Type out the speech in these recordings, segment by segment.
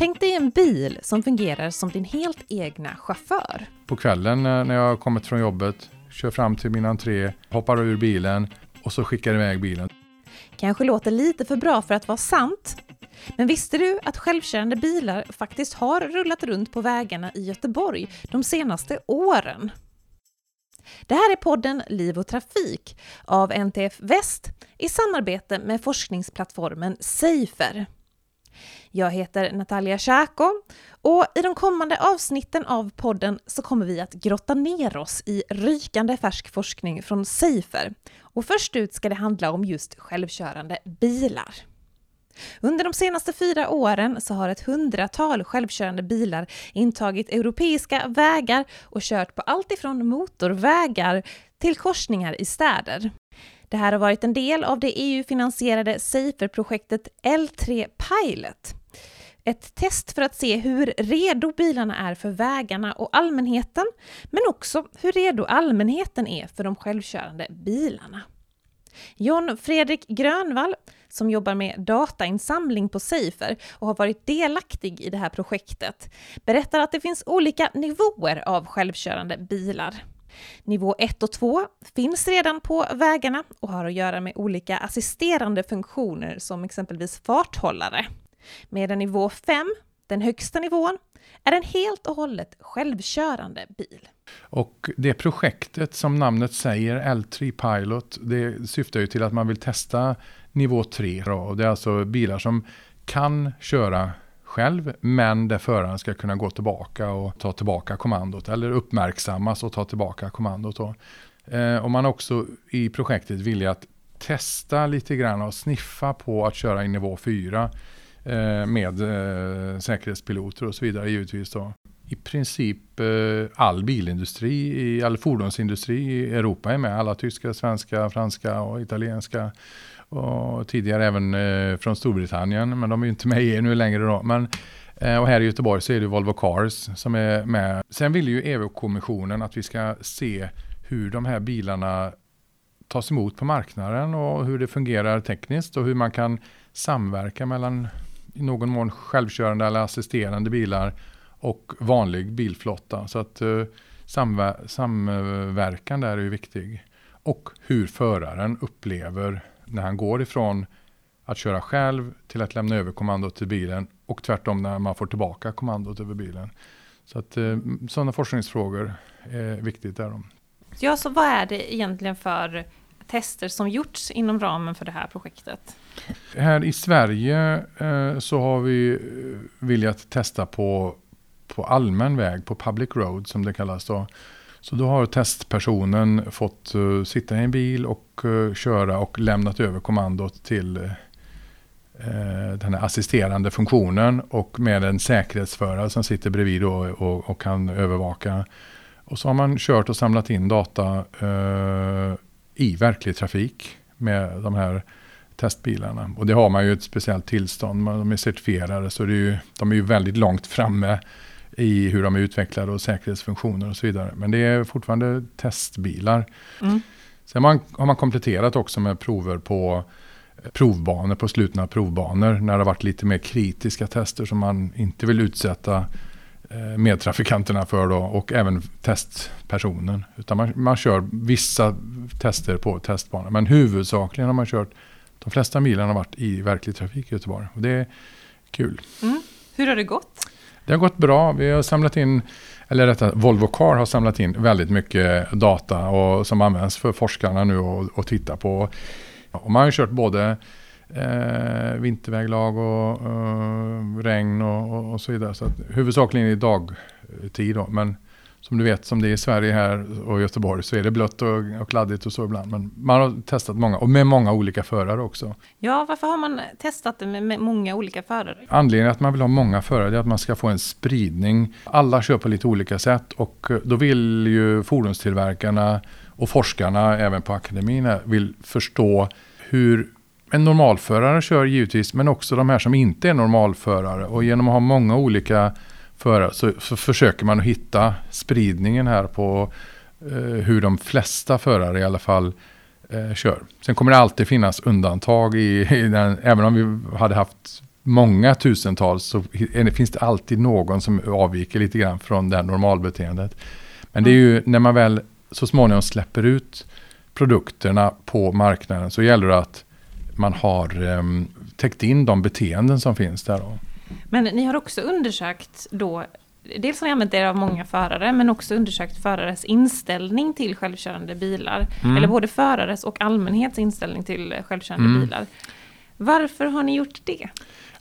Tänk dig en bil som fungerar som din helt egna chaufför. På kvällen eh, när jag har kommit från jobbet, kör fram till min entré, hoppar ur bilen och så skickar iväg bilen. Kanske låter lite för bra för att vara sant. Men visste du att självkörande bilar faktiskt har rullat runt på vägarna i Göteborg de senaste åren? Det här är podden Liv och Trafik av NTF Väst i samarbete med forskningsplattformen Safer. Jag heter Natalia Tjako och i de kommande avsnitten av podden så kommer vi att grotta ner oss i rykande färsk forskning från Safer. Och först ut ska det handla om just självkörande bilar. Under de senaste fyra åren så har ett hundratal självkörande bilar intagit europeiska vägar och kört på allt ifrån motorvägar till korsningar i städer. Det här har varit en del av det EU-finansierade Safer-projektet L3 Pilot. Ett test för att se hur redo bilarna är för vägarna och allmänheten, men också hur redo allmänheten är för de självkörande bilarna. John Fredrik Grönvall, som jobbar med datainsamling på Safer och har varit delaktig i det här projektet, berättar att det finns olika nivåer av självkörande bilar. Nivå 1 och 2 finns redan på vägarna och har att göra med olika assisterande funktioner som exempelvis farthållare. Medan nivå 5, den högsta nivån, är en helt och hållet självkörande bil. Och det projektet som namnet säger, L3 Pilot, det syftar ju till att man vill testa nivå 3. Och det är alltså bilar som kan köra själv, men där föraren ska kunna gå tillbaka och ta tillbaka kommandot eller uppmärksammas och ta tillbaka kommandot. Då. Eh, och man är också i projektet villig att testa lite grann och sniffa på att köra i nivå 4 eh, med eh, säkerhetspiloter och så vidare givetvis. Då. I princip all bilindustri, all fordonsindustri i Europa är med. Alla tyska, svenska, franska och italienska och tidigare även eh, från Storbritannien, men de är ju inte med i EU nu längre då. Men, eh, och här i Göteborg så är det Volvo Cars som är med. Sen vill ju EU-kommissionen att vi ska se hur de här bilarna tas emot på marknaden och hur det fungerar tekniskt och hur man kan samverka mellan i någon mån självkörande eller assisterande bilar och vanlig bilflotta. Så att eh, samver samverkan där är ju viktig. Och hur föraren upplever när han går ifrån att köra själv till att lämna över kommandot till bilen och tvärtom när man får tillbaka kommandot över bilen. Så att eh, sådana forskningsfrågor är viktigt där. Ja, så vad är det egentligen för tester som gjorts inom ramen för det här projektet? Här i Sverige eh, så har vi eh, velat testa på, på allmän väg, på public road som det kallas då. Så då har testpersonen fått uh, sitta i en bil och uh, köra och lämnat över kommandot till uh, den här assisterande funktionen och med en säkerhetsförare som sitter bredvid och, och, och, kan övervaka. Och så har man kört och samlat in data i verklig trafik med de här testbilarna. Och det har man ju ett speciellt tillstånd, de är certifierade så det är ju, de är ju väldigt långt framme i hur de är utvecklade och säkerhetsfunktioner och så vidare. Men det är fortfarande testbilar. Mm. Sen man, har man kompletterat också med prover på eh, provbanor, på slutna provbanor. När det har varit lite mer kritiska tester som man inte vill utsätta eh, medtrafikanterna för då, och även testpersonen. Utan man, man kör vissa tester på testbanor. Men huvudsakligen har man kört, de flesta bilarna har varit i verklig trafik i Göteborg. Och det är kul. Mm. Hur har det gått? Det har gått bra. Vi har samlat in, eller rättare Volvo Car har samlat in väldigt mycket data och, som används för forskarna nu att titta på. Och man har kört både eh, vinterväglag och eh, regn och, och, och, så vidare. Så att, huvudsakligen i dagtid då, men som du vet, som det är i Sverige här och Göteborg så är det blött och, och kladdigt och så ibland. Men man har testat många, och med många olika förare också. Ja, varför har man testat det med, med många olika förare? Anledningen att man vill ha många förare är att man ska få en spridning. Alla kör på lite olika sätt och då vill ju fordonstillverkarna och forskarna även på akademin vill förstå hur en normalförare kör givetvis, men också de här som inte är normalförare. Och genom att ha många olika för, så, så försöker man hitta spridningen här på eh, hur de flesta förare i alla fall eh, kör. Sen kommer det alltid finnas undantag i, i den, även om vi hade haft många tusentals så finns det alltid någon som avviker lite grann från det här normalbeteendet. Men det är ju när man väl så småningom släpper ut produkterna på marknaden så gäller det att man har um, täckt in de beteenden som finns där. Då. Men ni har också undersökt då, dels har ni använt er av många förare, men också undersökt förares inställning till självkörande bilar. Mm. Eller både förares och allmänhets inställning till självkörande mm. bilar. Varför har ni gjort det?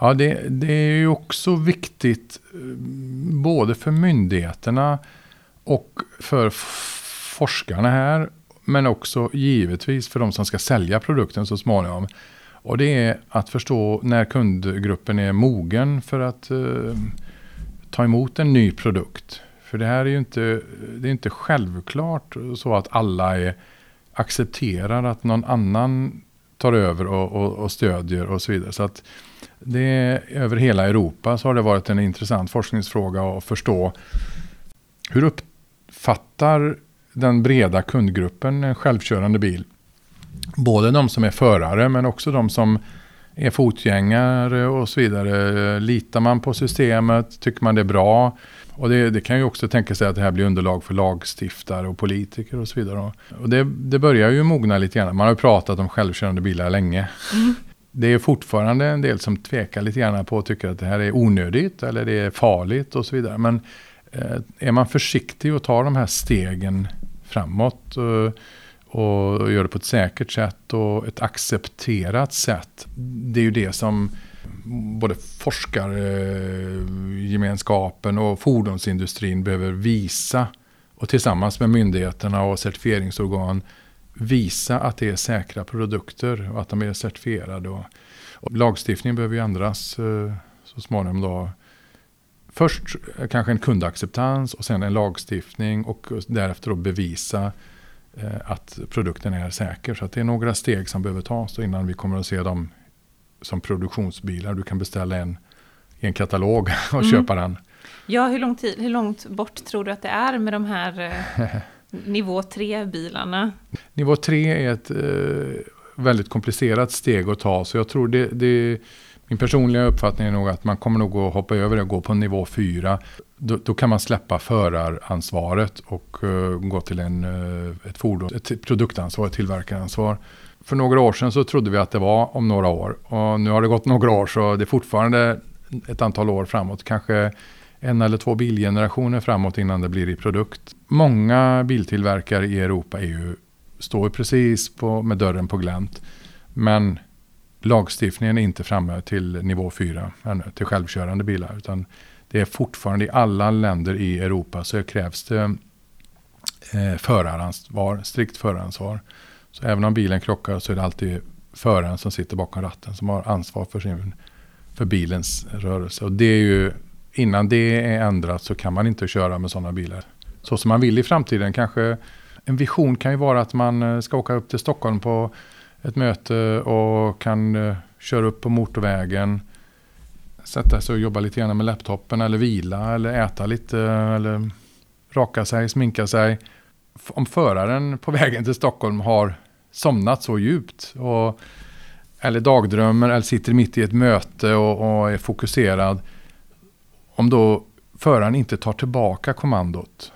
Ja, det, det är ju också viktigt eh, både för myndigheterna och för forskarna här, men också givetvis för de som ska sälja produkten så småningom. Och det är att förstå när kundgruppen är mogen för att eh, ta emot en ny produkt. För det här är ju inte, det är inte självklart så att alla är, accepterar att någon annan tar över och, och, och stödjer och så vidare. Så att det är, över hela Europa så har det varit en intressant forskningsfråga att förstå hur uppfattar den breda kundgruppen en självkörande bil? Både de som är förare men också de som är fotgängare och så vidare. Litar man på systemet? Tycker man det är bra? Och det, det, kan ju också tänka sig att det här blir underlag för lagstiftare och politiker och så vidare. Och det, det börjar ju mogna lite grann. Man har ju pratat om självkörande bilar länge. Mm. Det är fortfarande en del som tvekar lite grann på och tycker att det här är onödigt eller det är farligt och så vidare. Men eh, är man försiktig och tar de här stegen framåt och, och gör det på ett säkert sätt och ett accepterat sätt. Det är ju det som både forskargemenskapen och fordonsindustrin behöver visa och tillsammans med myndigheterna och certifieringsorgan visa att det är säkra produkter och att de är certifierade. Och, och lagstiftningen behöver ju ändras eh, så småningom. Då. Först kanske en kundacceptans och sen en lagstiftning och därefter då bevisa eh, att produkten är säker. Så att det är några steg som behöver tas innan vi kommer att se dem som produktionsbilar. Du kan beställa en i en katalog och mm. köpa den. Ja, hur, lång tid, hur långt bort tror du att det är med de här eh, nivå 3-bilarna? Nivå 3 är ett eh, väldigt komplicerat steg att ta, så jag tror det, det min personliga uppfattning är nog att man kommer nog att hoppa över det och gå på nivå 4. Då, då kan man släppa föraransvaret och uh, gå till en, uh, ett fordon, ett produktansvar, ett tillverkaransvar. För några år sedan så trodde vi att det var om några år och nu har det gått några år så det är fortfarande ett antal år framåt. Kanske en eller två bilgenerationer framåt innan det blir i produkt. Många biltillverkare i Europa är ju, står precis på, med dörren på glänt. Men lagstiftningen är inte framme till nivå 4 ännu, till självkörande bilar. Utan det är fortfarande i alla länder i Europa så krävs det eh, föraransvar, strikt föraransvar. Så även om bilen krockar så är det alltid föraren som sitter bakom ratten som har ansvar för, sin, för bilens rörelse. Och det är ju, innan det är ändrat så kan man inte köra med sådana bilar. Så som man vill i framtiden. Kanske en vision kan ju vara att man eh, ska åka upp till Stockholm på ett möte och kan eh, köra upp på motorvägen. Sätta sig och jobba lite grann med laptopen eller vila eller äta lite eller raka sig, sminka sig. Om föraren på vägen till Stockholm har somnat så djupt. Och, eller dagdrömmer eller sitter mitt i ett möte och, och är fokuserad. Om då föraren inte tar tillbaka kommandot.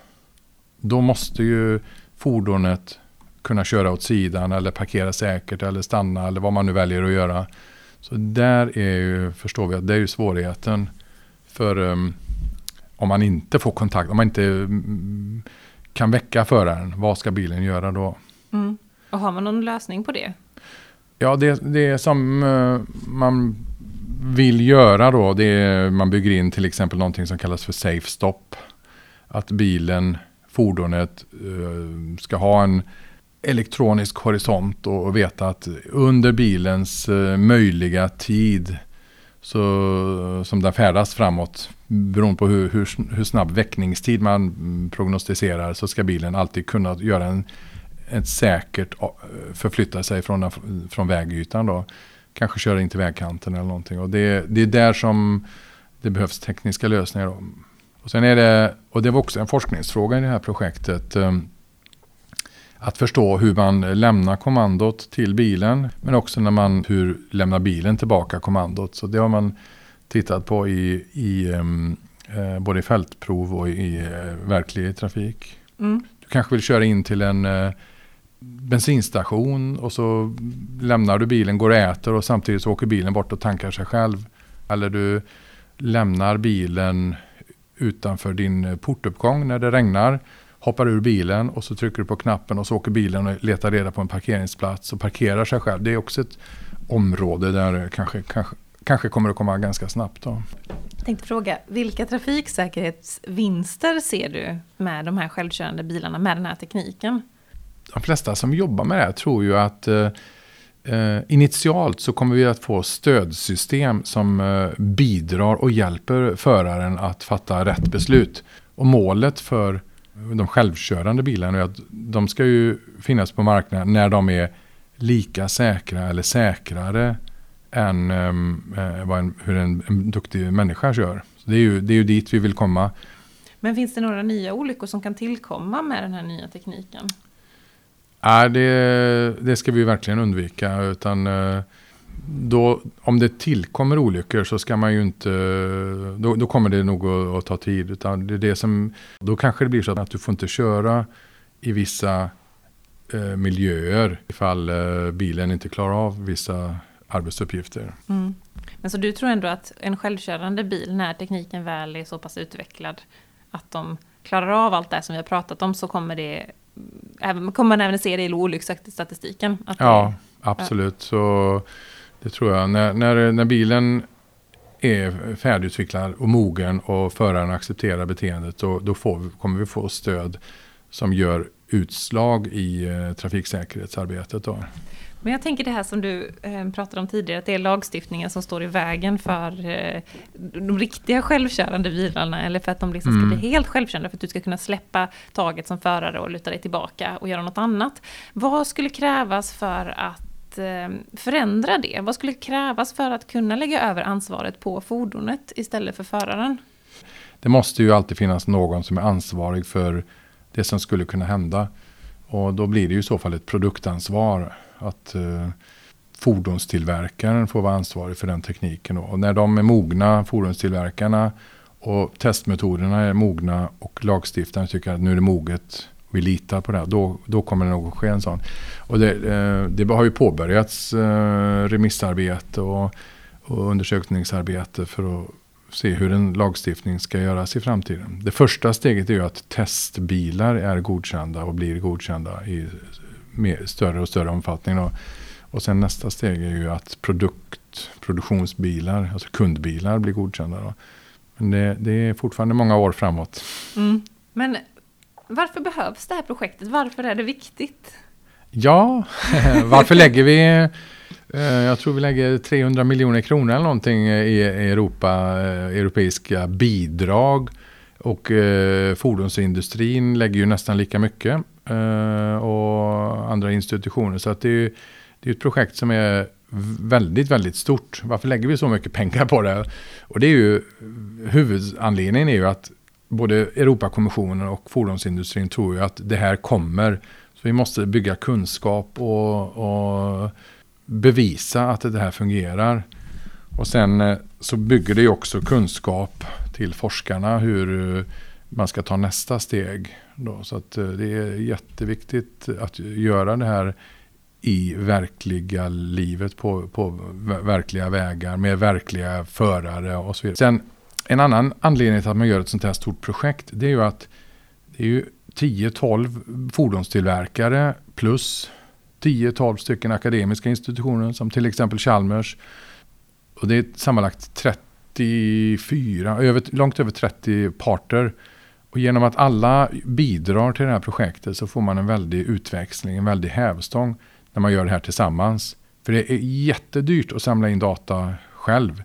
Då måste ju fordonet kunna köra åt sidan eller parkera säkert eller stanna eller vad man nu väljer att göra. Så där är ju, förstår vi att det är ju svårigheten. För um, om man inte får kontakt, om man inte um, kan väcka föraren, vad ska bilen göra då? Mm. Och har man någon lösning på det? Ja, det, det som uh, man vill göra då, det är man bygger in till exempel någonting som kallas för safe stop. Att bilen, fordonet uh, ska ha en elektronisk horisont och veta att under bilens eh, möjliga tid så, som den färdas framåt, beroende på hur, hur, hur snabb väckningstid man mm, prognostiserar, så ska bilen alltid kunna göra en ett säkert förflytta sig från, från vägytan då. Kanske köra in till vägkanten eller någonting. Och det, det är där som det behövs tekniska lösningar. Då. Och, sen är det, och det var också en forskningsfråga i det här projektet. Ehm, att förstå hur man lämnar kommandot till bilen. Men också när man, hur lämnar bilen tillbaka kommandot. Så det har man tittat på i, i um, eh, både i fältprov och i eh, verklig trafik. Mm. Du kanske vill köra in till en eh, bensinstation och så lämnar du bilen, går och äter och samtidigt så åker bilen bort och tankar sig själv. Eller du lämnar bilen utanför din portuppgång när det regnar hoppar ur bilen och så trycker du på knappen och så åker bilen och letar reda på en parkeringsplats och parkerar sig själv. Det är också ett område där det kanske, kanske, kanske kommer att komma ganska snabbt. Då. Jag tänkte fråga, vilka trafiksäkerhetsvinster ser du med de här självkörande bilarna, med den här tekniken? De flesta som jobbar med det här tror ju att eh, eh initialt så kommer vi att få stödsystem som eh, bidrar och hjälper föraren att fatta rätt beslut. Och målet för de självkörande bilarna är att de ska ju finnas på marknaden när de är lika säkra eller säkrare än um, vad en, hur en, en duktig människa kör. Så det, är ju, det är ju dit vi vill komma. Men finns det några nya olyckor som kan tillkomma med den här nya tekniken? Nej, det, det ska vi verkligen undvika. Utan, uh, då, om det tillkommer olyckor så ska man ju inte, då, då kommer det nog att, att, ta tid. Utan det är det som, då kanske det blir så att du får inte köra i vissa eh, miljöer ifall eh, bilen inte klarar av vissa arbetsuppgifter. Mm. Men så du tror ändå att en självkörande bil, när tekniken väl är så pass utvecklad, att de klarar av allt det som vi har pratat om, så kommer det även, kommer man även se det i olycksstatistiken? ja, absolut. Ja. Så det tror jag. När, när, när bilen är färdigutvecklad och mogen och föraren accepterar beteendet då, då får, kommer vi få stöd som gör utslag i eh, trafiksäkerhetsarbetet. Då. Men jag tänker det här som du eh, pratade om tidigare, att det är lagstiftningen som står i vägen för eh, de riktiga självkörande bilarna, eller för att de liksom ska mm. bli helt självkörande, för att du ska kunna släppa taget som förare och luta dig tillbaka och göra något annat. Vad skulle krävas för att Eh, förändra det? Vad skulle krävas för att kunna lägga över ansvaret på fordonet istället för föraren? Det måste ju alltid finnas någon som är ansvarig för det som skulle kunna hända. Och då blir det ju i så fall ett produktansvar. Att eh, fordonstillverkaren får vara ansvarig för den tekniken. Och när de är mogna, fordonstillverkarna, och testmetoderna är mogna och lagstiftaren tycker att nu är det moget vi litar på det, då, då kommer det nog att ske en sån. Och det, eh, det har ju påbörjats eh, remissarbete och, och undersökningsarbete för att se hur en lagstiftning ska göras i framtiden. Det första steget är ju att testbilar är godkända och blir godkända i mer, större och större omfattning. Då. Och sen nästa steg är ju att produkt, produktionsbilar, alltså kundbilar blir godkända. Då. Men det, det är fortfarande många år framåt. Mm. Men varför behövs det här projektet? Varför är det viktigt? Ja, varför lägger vi eh, jag tror vi lägger 300 miljoner kronor eller någonting eh, i Europa, eh, europeiska bidrag. Och eh, fordonsindustrin lägger ju nästan lika mycket. och andra institutioner. Så att det är, det är ett projekt som är väldigt, väldigt stort. Varför lägger vi så mycket pengar på det? Och det är ju huvudanledningen är ju att både Europakommissionen och fordonsindustrin tror ju att det här kommer. Så vi måste bygga kunskap och, och bevisa att det här fungerar. Och sen eh, så bygger det ju också kunskap till forskarna hur eh, man ska ta nästa steg. Då. Så att eh, det är jätteviktigt att göra det här i verkliga livet på, på verkliga vägar med verkliga förare och så vidare. Sen en annan anledning till att man gör ett sånt här stort projekt det är ju att det är ju 10-12 fordonstillverkare plus 10-12 stycken akademiska institutioner som till exempel Chalmers. Och det är sammanlagt 34, över, långt över 30 parter. Och genom att alla bidrar till det här projektet så får man en väldig utväxling, en väldig hävstång när man gör det här tillsammans. För det är jättedyrt att samla in data själv.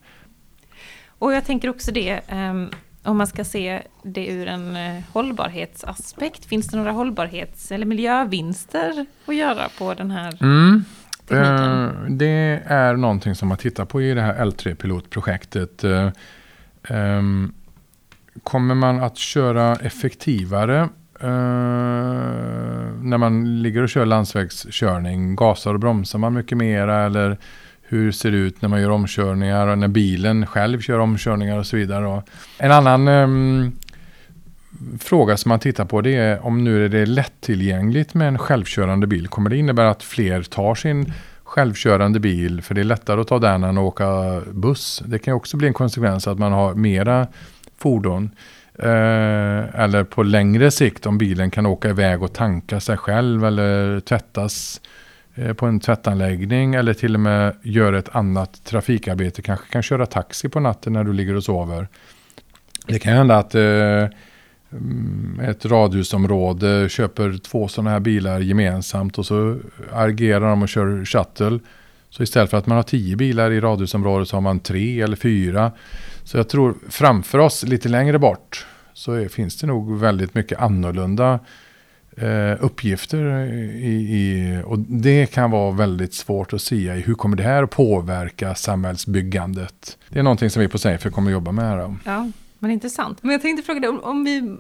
Och jag tänker också det, um, om man ska se det ur en uh, hållbarhetsaspekt, finns det några hållbarhets eller miljövinster att göra på den här mm. Uh, det är någonting som man tittar på i det här L3-pilotprojektet. Uh, um, kommer man att köra effektivare när man ligger och kör landsvägskörning, gasar och bromsar man mycket mera eller hur ser det ut när man gör omkörningar och när bilen själv kör omkörningar och så vidare. En annan um, fråga som man tittar på det är om nu är det lättillgängligt med en självkörande bil. Kommer det innebära att fler tar sin självkörande bil för det är lättare att ta den än att åka buss. Det kan också bli en konsekvens att man har mera fordon. Eh, eller på längre sikt om bilen kan åka iväg och tanka sig själv eller tvättas eh, Eh, på en tvättanläggning eller till och med gör ett annat trafikarbete. Kanske kan köra taxi på natten när du ligger och sover. Det kan hända att eh, ett radhusområde köper två sådana här bilar gemensamt och så agerar de och kör shuttle. Så istället för att man har tio bilar i radhusområdet så har man tre eller fyra. Så jag tror framför oss lite längre bort så är, finns det nog väldigt mycket annorlunda eh, uppgifter. Eh, I, i, och det kan vara väldigt svårt att säga hur kommer det här att påverka samhällsbyggandet. Det är någonting som vi på Safer kommer att jobba med. Här. Ja. Men intressant. Men jag tänkte fråga dig, om, om, vi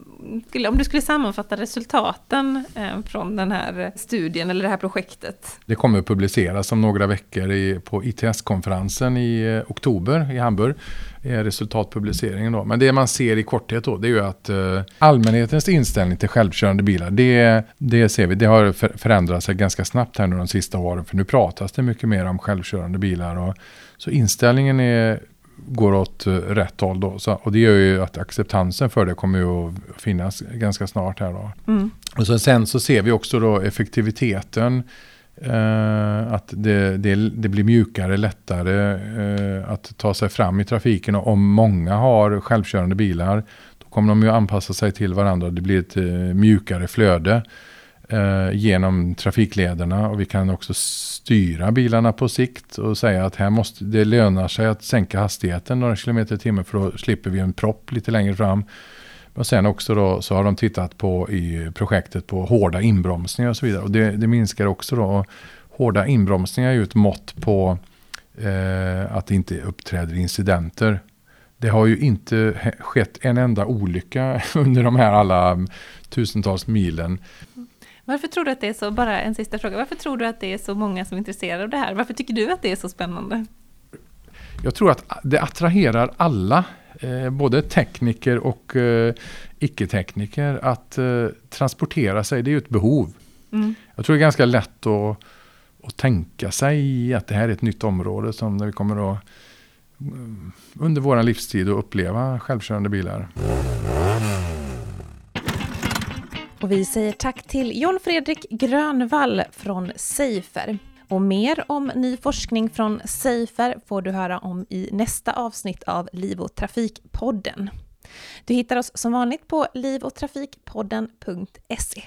skulle, om du skulle sammanfatta resultaten eh, från den här studien eller det här projektet? Det kommer att publiceras om några veckor i, på ITS-konferensen i eh, oktober i Hamburg. Eh, resultatpubliceringen då. Men det man ser i korthet då, det är ju att eh, allmänhetens inställning till självkörande bilar, det, det ser vi, det har förändrat sig ganska snabbt här nu de sista åren. För nu pratas det mycket mer om självkörande bilar. Och, så inställningen är går åt eh, rätt håll. Då. Så, och det gör ju att acceptansen för det kommer ju att finnas ganska snart här. Då. Mm. Och så, sen så ser vi också då effektiviteten. Eh, att det, det, det, blir mjukare, lättare eh, att ta sig fram i trafiken. Och om många har självkörande bilar då kommer de ju anpassa sig till varandra. Det blir ett eh, mjukare flöde eh, genom trafiklederna och vi kan också styra bilarna på sikt och säga att här måste det lönar sig att sänka hastigheten några kilometer i timmen för då slipper vi en propp lite längre fram. Och sen också då så har de tittat på i projektet på hårda inbromsningar och så vidare och det, det minskar också då. Hårda inbromsningar är ju ett mått på eh, att det inte uppträder incidenter. Det har ju inte skett en enda olycka under de här alla tusentals milen. Varför tror du att det är så, bara en sista fråga, varför tror du att det är så många som är intresserade av det här? Varför tycker du att det är så spännande? Jag tror att det attraherar alla, eh, både tekniker och eh, icke-tekniker, att eh, transportera sig. Det är ju ett behov. Mm. Jag tror det är ganska lätt att, att tänka sig att det här är ett nytt område som vi kommer att mm, under vår livstid att uppleva självkörande bilar. Och vi säger tack till John Fredrik Grönvall från Seifer. Och mer om ny forskning från Seifer får du höra om i nästa avsnitt av Liv och Trafikpodden. Du hittar oss som vanligt på livochtrafikpodden.se.